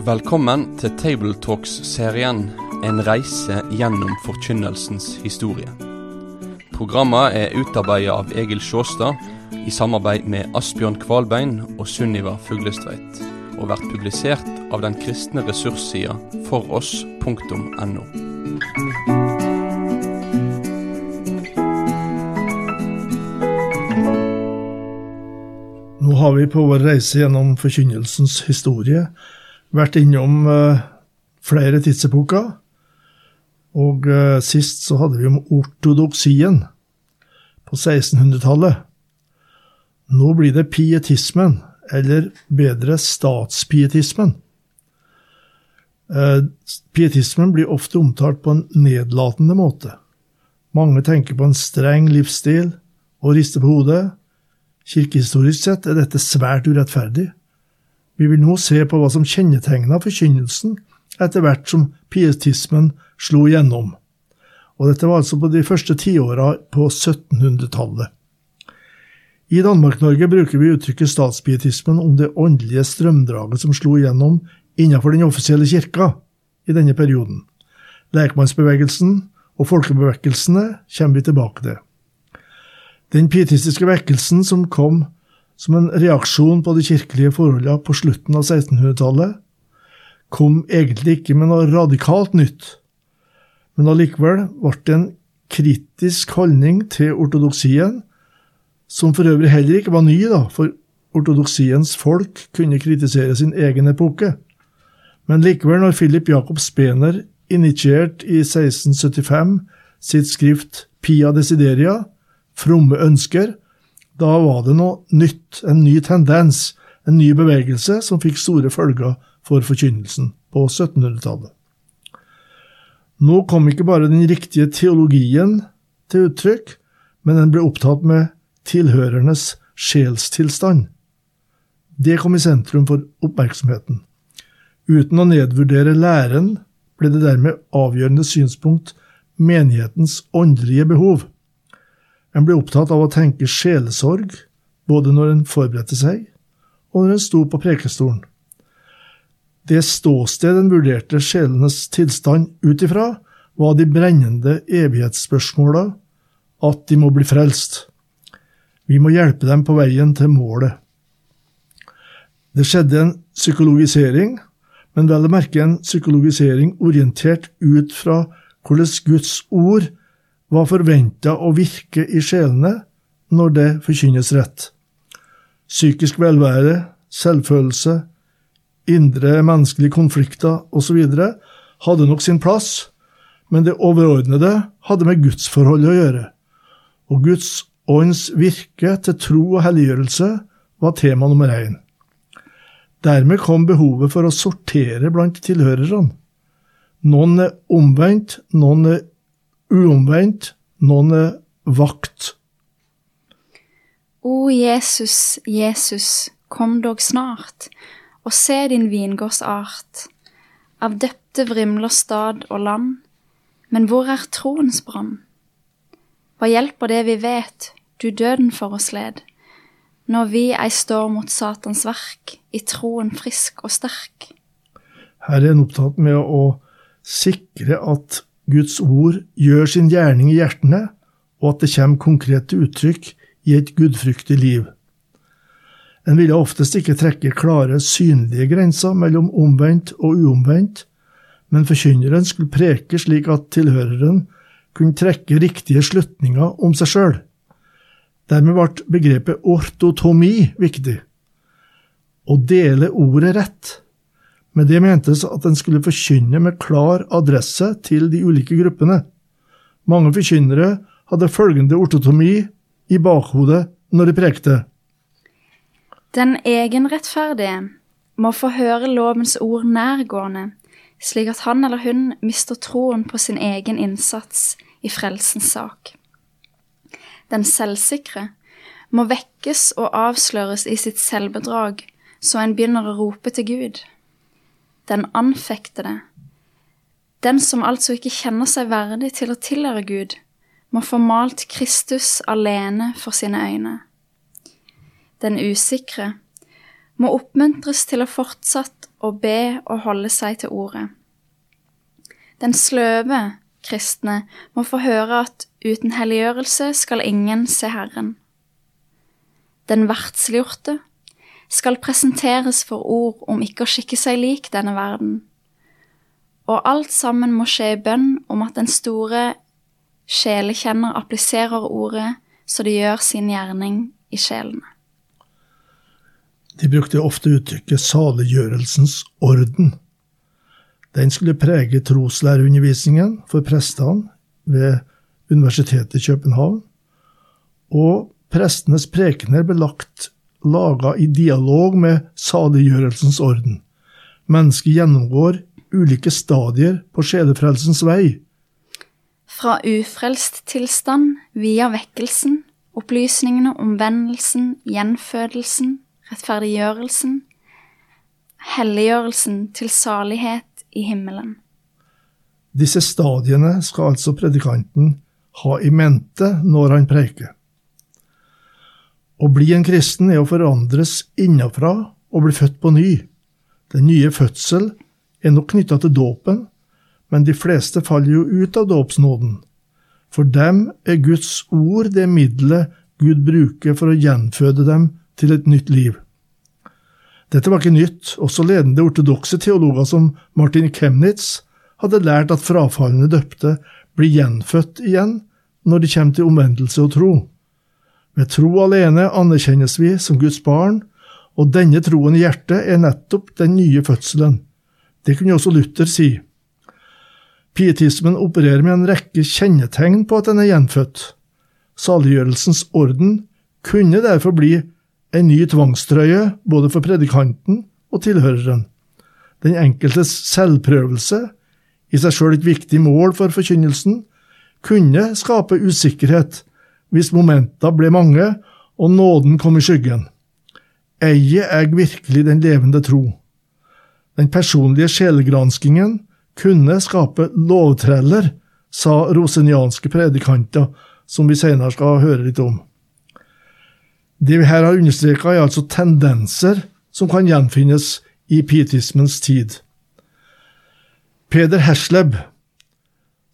Velkommen til Tabletalks-serien En reise gjennom forkynnelsens historie. Programmet er utarbeidet av Egil Sjåstad i samarbeid med Asbjørn Kvalbein og Sunniva Fuglestveit, og vært publisert av den kristne ressurssida foross.no. Nå har vi på vår reise gjennom forkynnelsens historie vært innom eh, flere tidsepoker. Og eh, sist så hadde vi om ortodoksien på 1600-tallet. Nå blir det pietismen, eller bedre statspietismen. Eh, pietismen blir ofte omtalt på en nedlatende måte. Mange tenker på en streng livsstil og rister på hodet. Kirkehistorisk sett er dette svært urettferdig. Vi vil nå se på hva som kjennetegna forkynnelsen etter hvert som pietismen slo gjennom. Og dette var altså på de første tiåra på 1700-tallet. I Danmark-Norge bruker vi uttrykket statspietismen om det åndelige strømdraget som slo igjennom innenfor den offisielle kirka i denne perioden. Lekmannsbevegelsen og folkebevegelsene kommer vi tilbake til. Den pietistiske vekkelsen som kom som en reaksjon på de kirkelige forholdene på slutten av 1600-tallet, kom egentlig ikke med noe radikalt nytt, men allikevel ble det en kritisk holdning til ortodoksien, som for øvrig heller ikke var ny, da, for ortodoksiens folk kunne kritisere sin egen epoke. Men likevel, når Philip Jacob Spener initierte i 1675 sitt skrift Pia Desideria, fromme ønsker, da var det noe nytt, en ny tendens, en ny bevegelse som fikk store følger for forkynnelsen på 1700-tallet. Nå kom ikke bare den riktige teologien til uttrykk, men den ble opptatt med tilhørernes sjelstilstand. Det kom i sentrum for oppmerksomheten. Uten å nedvurdere læren ble det dermed avgjørende synspunkt menighetens åndelige behov. En ble opptatt av å tenke sjelesorg, både når en forberedte seg, og når en sto på prekestolen. Det ståsted en vurderte sjelenes tilstand ut ifra, var de brennende evighetsspørsmåla, at de må bli frelst. Vi må hjelpe dem på veien til målet. Det skjedde en psykologisering, men vel å merke en psykologisering orientert ut fra hvordan Guds ord var forventa å virke i sjelene når det forkynnes rett. Psykisk velvære, selvfølelse, indre menneskelige konflikter osv. hadde nok sin plass, men det overordnede hadde med gudsforholdet å gjøre, og Guds ånds virke til tro og helliggjørelse var tema nummer én. Dermed kom behovet for å sortere blant tilhørerne. Noen er omvendt, noen er uomvendt, noen er vakt. O Jesus, Jesus, kom dog snart, og se din vingårdsart. Av døpte vrimler stad og land, men hvor er troens brann? Hva hjelper det vi vet, du døden for oss led, når vi ei står mot Satans verk, i troen frisk og sterk? Her er en opptatt med å sikre at Guds ord gjør sin gjerning i hjertene, og at det kommer konkrete uttrykk i et gudfryktig liv. En ville oftest ikke trekke klare, synlige grenser mellom omvendt og uomvendt, men forkynneren skulle preke slik at tilhøreren kunne trekke riktige slutninger om seg sjøl. Dermed ble begrepet ortotomi viktig. Å dele ordet rett. Med det mentes at en skulle forkynne med klar adresse til de ulike gruppene. Mange forkynnere hadde følgende ortotomi i bakhodet når de prekte. Den egenrettferdige må få høre lovens ord nærgående, slik at han eller hun mister troen på sin egen innsats i frelsens sak. Den selvsikre må vekkes og avsløres i sitt selvbedrag, så en begynner å rope til Gud den anfektede, den som altså ikke kjenner seg verdig til å tilhøre Gud, må få malt Kristus alene for sine øyne. Den usikre må oppmuntres til å fortsatt å be og holde seg til ordet. Den sløve kristne må få høre at uten helliggjørelse skal ingen se Herren. Den verdsliggjorte skal presenteres for ord om ikke å skikke seg lik denne verden. Og alt sammen må skje i bønn om at den store sjelekjenner appliserer ordet så det gjør sin gjerning i sjelene. De brukte ofte uttrykket 'saliggjørelsens orden'. Den skulle prege troslæreundervisningen for prestene ved Universitetet i København, og prestenes prekener ble lagt laga i dialog med saliggjørelsens orden. Mennesket gjennomgår ulike stadier på sjelefrelsens vei. Fra ufrelst tilstand via vekkelsen, opplysningene om vendelsen, gjenfødelsen, rettferdiggjørelsen, helliggjørelsen til salighet i himmelen. Disse stadiene skal altså predikanten ha i mente når han preiker. Å bli en kristen er å forandres innenfra og bli født på ny. Den nye fødsel er nok knytta til dåpen, men de fleste faller jo ut av dåpsnåden. For dem er Guds ord det middelet Gud bruker for å gjenføde dem til et nytt liv. Dette var ikke nytt, også ledende ortodokse teologer som Martin Chemnitz hadde lært at frafalne døpte blir gjenfødt igjen når de kommer til omvendelse og tro. Ved tro alene anerkjennes vi som Guds barn, og denne troen i hjertet er nettopp den nye fødselen. Det kunne også Luther si. Pietismen opererer med en rekke kjennetegn på at den er gjenfødt. Saliggjørelsens orden kunne derfor bli en ny tvangstrøye både for predikanten og tilhøreren. Den enkeltes selvprøvelse, i seg sjøl et viktig mål for forkynnelsen, kunne skape usikkerhet hvis momenta ble mange og nåden kom i skyggen. Eier jeg virkelig den levende tro? Den personlige sjelegranskingen kunne skape lovtreller, sa rosenianske predikanter, som vi senere skal høre litt om. Det vi her har understreka, er altså tendenser som kan gjenfinnes i pietismens tid. Peder Hersleb,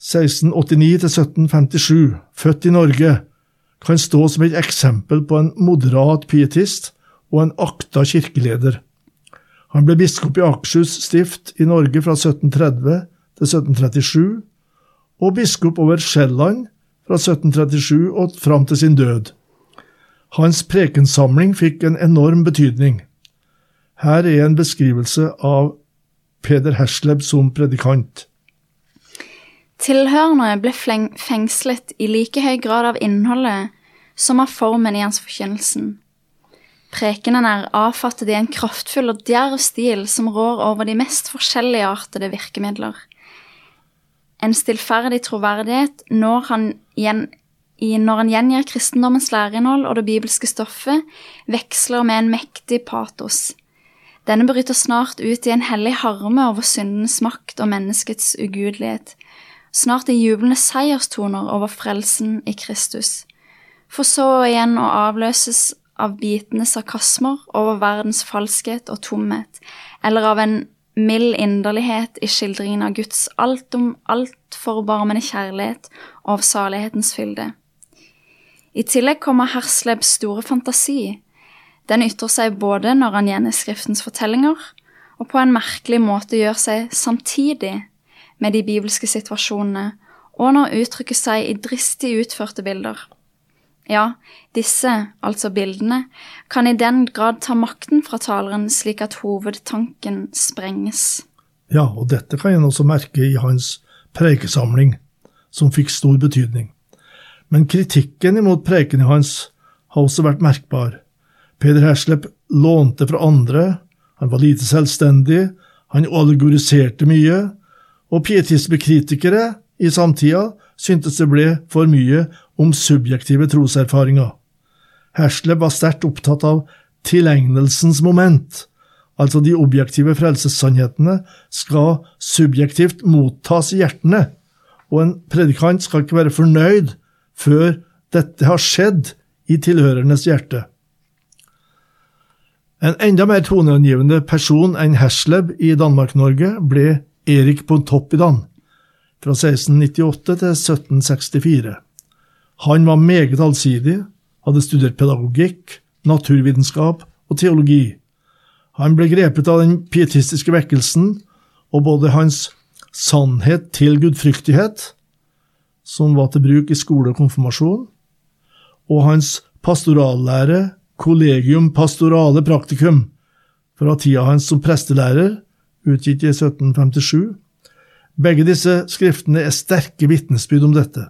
1689–1757, født i Norge, kan stå som et eksempel på en moderat pietist og en akta kirkeleder. Han ble biskop i Akershus stift i Norge fra 1730 til 1737, og biskop over Sjælland fra 1737 og fram til sin død. Hans prekensamling fikk en enorm betydning. Her er en beskrivelse av Peder Hersleb som predikant. Tilhørende ble fengslet i like høy grad av innholdet som er formen i hans forkynnelsen. Prekenen er avfattet i en kraftfull og djerv stil som rår over de mest forskjelligartede virkemidler. En stillferdig troverdighet når han gjen, når han gjengir kristendommens læreinnhold og det bibelske stoffet, veksler med en mektig patos. Denne bryter snart ut i en hellig harme over syndens makt og menneskets ugudelighet, snart i jublende seierstoner over frelsen i Kristus, for så igjen å avløses av bitende sarkasmer over verdens falskhet og tomhet, eller av en mild inderlighet i skildringen av Guds alt om alt forbarmende kjærlighet og av salighetens fylde. I tillegg kommer Herslebs store fantasi. Den ytrer seg både når han gjengir Skriftens fortellinger, og på en merkelig måte gjør seg samtidig med de bibelske situasjonene, og når uttrykket seg i dristig utførte bilder. Ja, disse, altså bildene, kan i den grad ta makten fra taleren slik at hovedtanken sprenges. Ja, og dette kan en også merke i hans preikesamling, som fikk stor betydning. Men kritikken imot prekene hans har også vært merkbar. Peder Herslep lånte fra andre, han var lite selvstendig, han allegoriserte mye, og pietismekritikere i samtida syntes det ble for mye om subjektive troserfaringer. Hersleb var sterkt opptatt av tilegnelsens moment, altså de objektive frelsessannhetene skal subjektivt mottas i hjertene, og en predikant skal ikke være fornøyd før dette har skjedd i tilhørernes hjerte. En enda mer toneangivende person enn Hersleb i Danmark-Norge ble Erik Pontoppidan fra 1698 til 1764. Han var meget allsidig, hadde studert pedagogikk, naturvitenskap og teologi. Han ble grepet av den pietistiske vekkelsen, og både hans sannhet til gudfryktighet, som var til bruk i skole og konfirmasjon, og hans pastorallære Collegium Pastorale Practicum fra tida hans som prestelærer, utgitt i 1757. Begge disse skriftene er sterke vitnesbyrd om dette.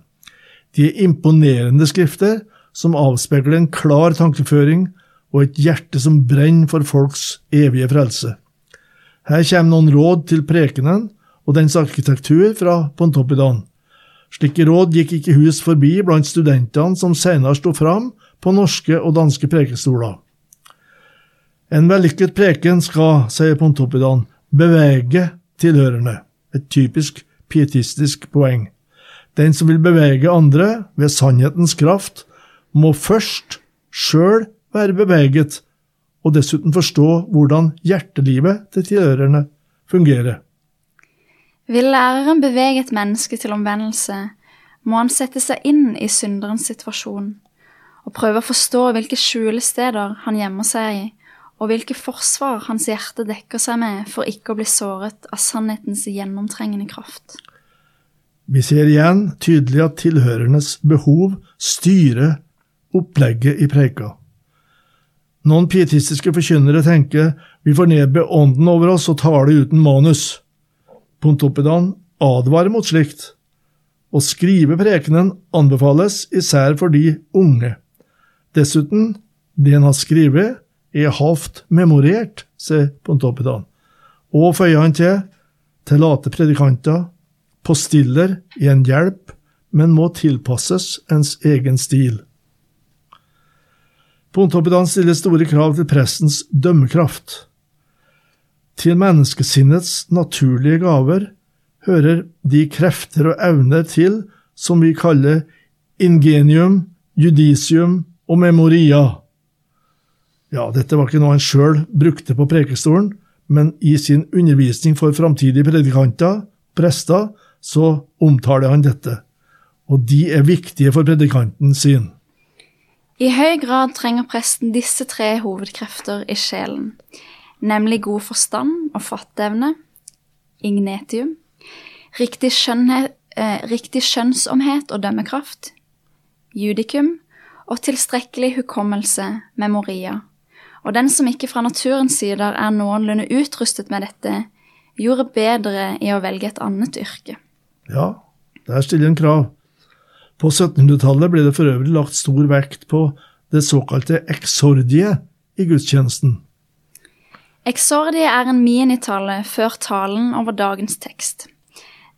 De er imponerende skrifter som avspeiler en klar tankeføring og et hjerte som brenner for folks evige frelse. Her kommer noen råd til prekenen og dens arkitektur fra Pontoppidan. Slike råd gikk ikke hus forbi blant studentene som senere sto fram på norske og danske prekestoler. En vellykket preken skal, sier Pontoppidan, bevege tilhørende, et typisk pietistisk poeng. Den som vil bevege andre ved sannhetens kraft, må først sjøl være beveget, og dessuten forstå hvordan hjertelivet til tilhørerne fungerer. Vil læreren bevege et menneske til omvendelse, må han sette seg inn i synderens situasjon og prøve å forstå hvilke skjulesteder han gjemmer seg i, og hvilke forsvar hans hjerte dekker seg med for ikke å bli såret av sannhetens gjennomtrengende kraft. Vi ser igjen tydelig at tilhørernes behov styrer opplegget i preika. Noen pietistiske forkynnere tenker vi får nedbe ånden over oss og tale uten manus. Pontoppidan advarer mot slikt. Å skrive prekenen anbefales især for de unge. Dessuten, det en har skrevet, er halvt memorert, sier Pontoppidan. Og føyer han til, til late predikanter, postiller er en hjelp, men må tilpasses ens egen stil. Pontoppidan stiller store krav til prestens dømmekraft. Til menneskesinnets naturlige gaver hører de krefter og evner til som vi kaller ingenium, judicium og memoria. Ja, dette var ikke noe han sjøl brukte på prekestolen, men i sin undervisning for framtidige predikanter, prester, så omtaler han dette. Og de er viktige for predikanten sin. I høy grad trenger presten disse tre hovedkrefter i sjelen, nemlig god forstand og fatteevne, ignetium, riktig, skjønnhet, eh, riktig skjønnsomhet og dømmekraft, judikum, og tilstrekkelig hukommelse, memoria, og den som ikke fra naturens sider er noenlunde utrustet med dette, gjorde bedre i å velge et annet yrke. Ja, der stiller en krav. På 1700-tallet ble det for øvrig lagt stor vekt på det såkalte eksordiet i gudstjenesten. Eksordiet er en minitale før talen over dagens tekst.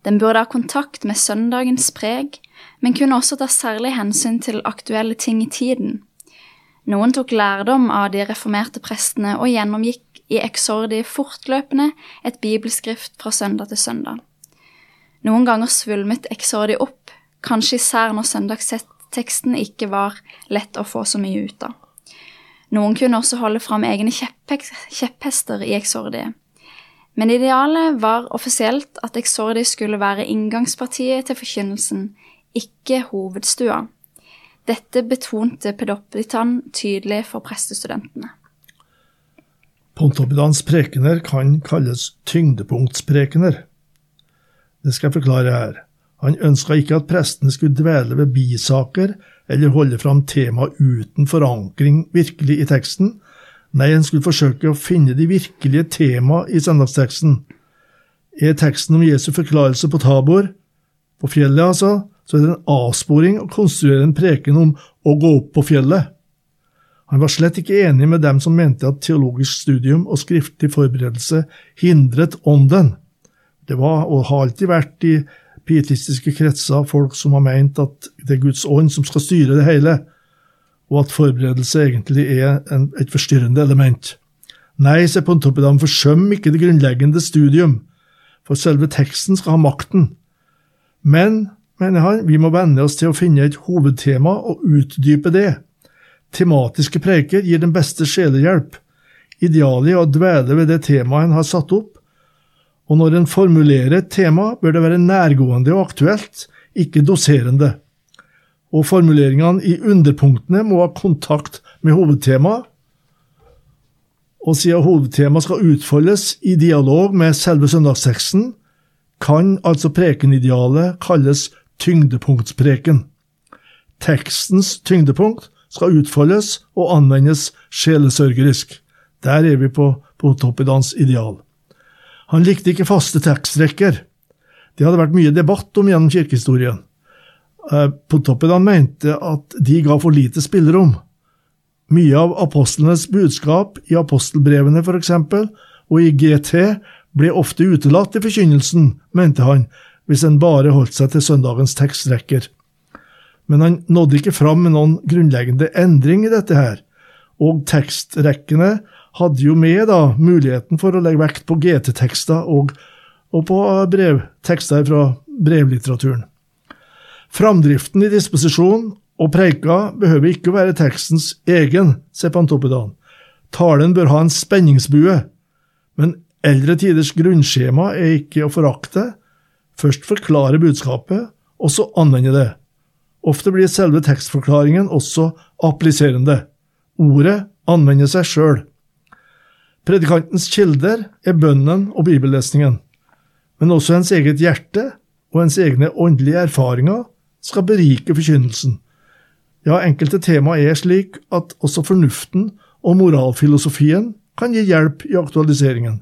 Den burde ha kontakt med søndagens preg, men kunne også ta særlig hensyn til aktuelle ting i tiden. Noen tok lærdom av de reformerte prestene og gjennomgikk i eksordi fortløpende et bibelskrift fra søndag til søndag. Noen ganger svulmet eksordi opp, kanskje især når søndagsteksten ikke var lett å få så mye ut av. Noen kunne også holde fram egne kjepphester i eksordiet. Men idealet var offisielt at eksordi skulle være inngangspartiet til forkynnelsen, ikke hovedstua. Dette betonte Pedoplitan tydelig for prestestudentene. Pontopidans prekener kan kalles tyngdepunktsprekener. Det skal jeg forklare her. Han ønska ikke at prestene skulle dvele ved bisaker eller holde fram tema uten forankring virkelig i teksten. Nei, en skulle forsøke å finne de virkelige tema i søndagsteksten. Er teksten om Jesu forklarelse på Tabor, på fjellet altså, så er det en avsporing å konstruere en preken om å gå opp på fjellet. Han var slett ikke enig med dem som mente at teologisk studium og skriftlig forberedelse hindret ånden. Det var og har alltid vært i pietistiske kretser folk som har meint at det er Guds ånd som skal styre det hele, og at forberedelse egentlig er en, et forstyrrende element. Nei, se Pontoppidan, forsøm ikke det grunnleggende studium, for selve teksten skal ha makten. Men mener han, vi må venne oss til å finne et hovedtema og utdype det. Tematiske preker gir den beste sjelehjelp. Idealet er å dvele ved det temaet en har satt opp, og når en formulerer et tema, bør det være nærgående og aktuelt, ikke doserende. Og formuleringene i underpunktene må ha kontakt med hovedtemaet, og siden hovedtemaet skal utfoldes i dialog med selve søndagsteksten, kan altså prekenidealet kalles tyngdepunktspreken. Tekstens tyngdepunkt skal utfoldes og anvendes sjelesørgerisk. Der er vi på Pontopidans ideal. Han likte ikke faste tekstrekker. Det hadde vært mye debatt om gjennom kirkehistorien. Eh, Potoppidan mente at de ga for lite spillerom. Mye av apostlenes budskap i apostelbrevene f.eks. og i GT ble ofte utelatt i forkynnelsen, mente han, hvis en bare holdt seg til søndagens tekstrekker. Men han nådde ikke fram med noen grunnleggende endring i dette her, og tekstrekkene hadde jo med da muligheten for å legge vekt på GT-tekster og, og, på brevtekster fra brevlitteraturen. Framdriften i disposisjon og preika behøver ikke å være tekstens egen, sier Pantopedan. Talen bør ha en spenningsbue, men eldre tiders grunnskjema er ikke å forakte. Først forklare budskapet, og så anvende det. Ofte blir selve tekstforklaringen også appliserende. Ordet anvender seg sjøl. Predikantens kilder er bønnen og bibellesningen, men også ens eget hjerte og ens egne åndelige erfaringer skal berike forkynnelsen. Ja, enkelte tema er slik at også fornuften og moralfilosofien kan gi hjelp i aktualiseringen.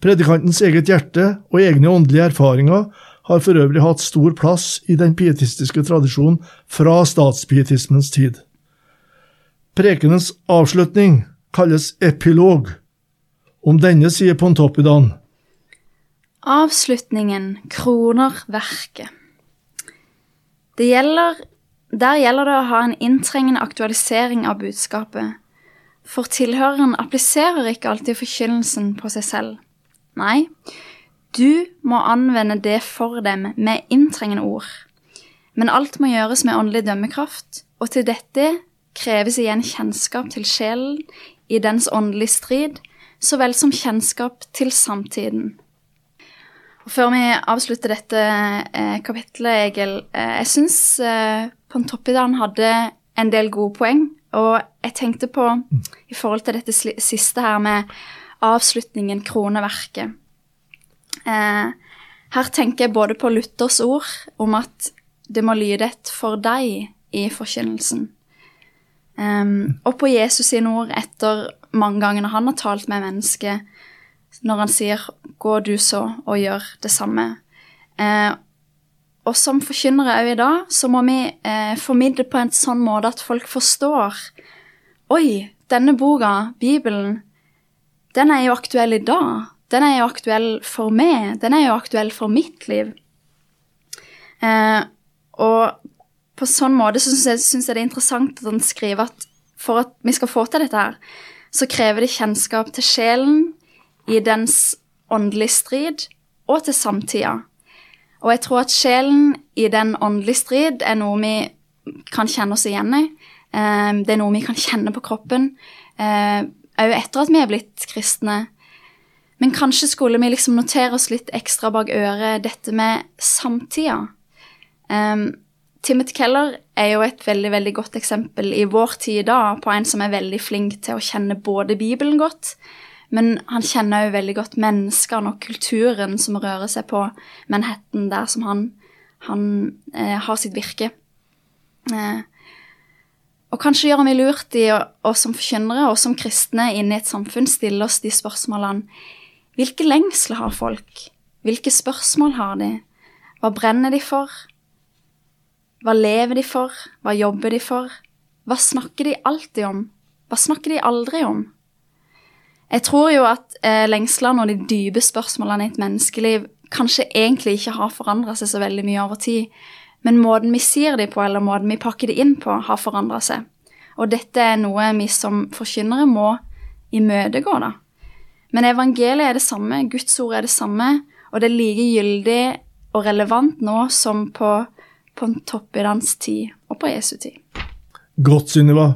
Predikantens eget hjerte og egne åndelige erfaringer har for øvrig hatt stor plass i den pietistiske tradisjonen fra statspietismens tid. Prekenens avslutning kalles epilog. Om denne sier Pontoppidan Avslutningen kroner verket. Gjelder, der gjelder det å ha en inntrengende aktualisering av budskapet, for tilhøreren appliserer ikke alltid forkynnelsen på seg selv. Nei, du må anvende det for dem med inntrengende ord. Men alt må gjøres med åndelig dømmekraft, og til dette kreves igjen kjennskap til sjelen i dens åndelige strid, så vel som kjennskap til samtiden. Og før vi avslutter dette eh, kapittelet, Egil, eh, jeg syns eh, Pontoppidan hadde en del gode poeng. Og jeg tenkte på, i forhold til dette siste her med avslutningen, kroneverket eh, Her tenker jeg både på Luthers ord om at det må lyde et for deg i forkynnelsen. Um, og på Jesus sine ord etter mange ganger han har talt med mennesket, når han sier 'gå du så og gjør det samme'. Eh, og som forkynnere òg i dag, så må vi eh, formidle på en sånn måte at folk forstår Oi, denne boka, Bibelen, den er jo aktuell i dag. Den er jo aktuell for meg. Den er jo aktuell for mitt liv. Eh, og på sånn måte så syns jeg, synes jeg det er interessant at han skriver at for at vi skal få til dette her, så krever det kjennskap til sjelen, i dens åndelige strid og til samtida. Og jeg tror at sjelen i den åndelige strid er noe vi kan kjenne oss igjen i. Eh, det er noe vi kan kjenne på kroppen, òg etter at vi er blitt kristne. Men kanskje skulle vi liksom notere oss litt ekstra bak øret dette med samtida. Um, Timothy Keller er jo et veldig veldig godt eksempel i vår tid da på en som er veldig flink til å kjenne både Bibelen godt, men han kjenner jo veldig godt menneskene og kulturen som rører seg på Manhattan, der som han, han eh, har sitt virke. Eh, og kanskje gjør vi lurt i, å som forkynnere og som kristne inne i et samfunn, stille oss de spørsmålene Hvilke lengsler har folk? Hvilke spørsmål har de? Hva brenner de for? Hva lever de for? Hva jobber de for? Hva snakker de alltid om? Hva snakker de aldri om? Jeg tror jo at eh, lengslene og de dype spørsmålene i et menneskeliv kanskje egentlig ikke har forandra seg så veldig mye over tid, men måten vi sier de på, eller måten vi pakker de inn på, har forandra seg. Og dette er noe vi som forkynnere må imøtegå, da. Men evangeliet er det samme, Guds ord er det samme, og det er like gyldig og relevant nå som på Pontoppidans tid og på Jesu tid. Godt, Sunniva.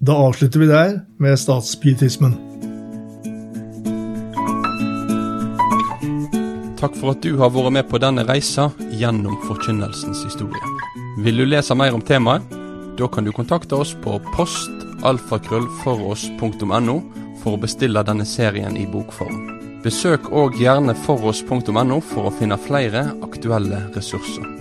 Da avslutter vi der med statspietismen. Takk for at du har vært med på denne reisa gjennom forkynnelsens historie. Vil du lese mer om temaet? Da kan du kontakte oss på postalfakrøllfoross.no for å bestille denne serien i bokform. Besøk òg gjerne foross.no for å finne flere aktuelle ressurser.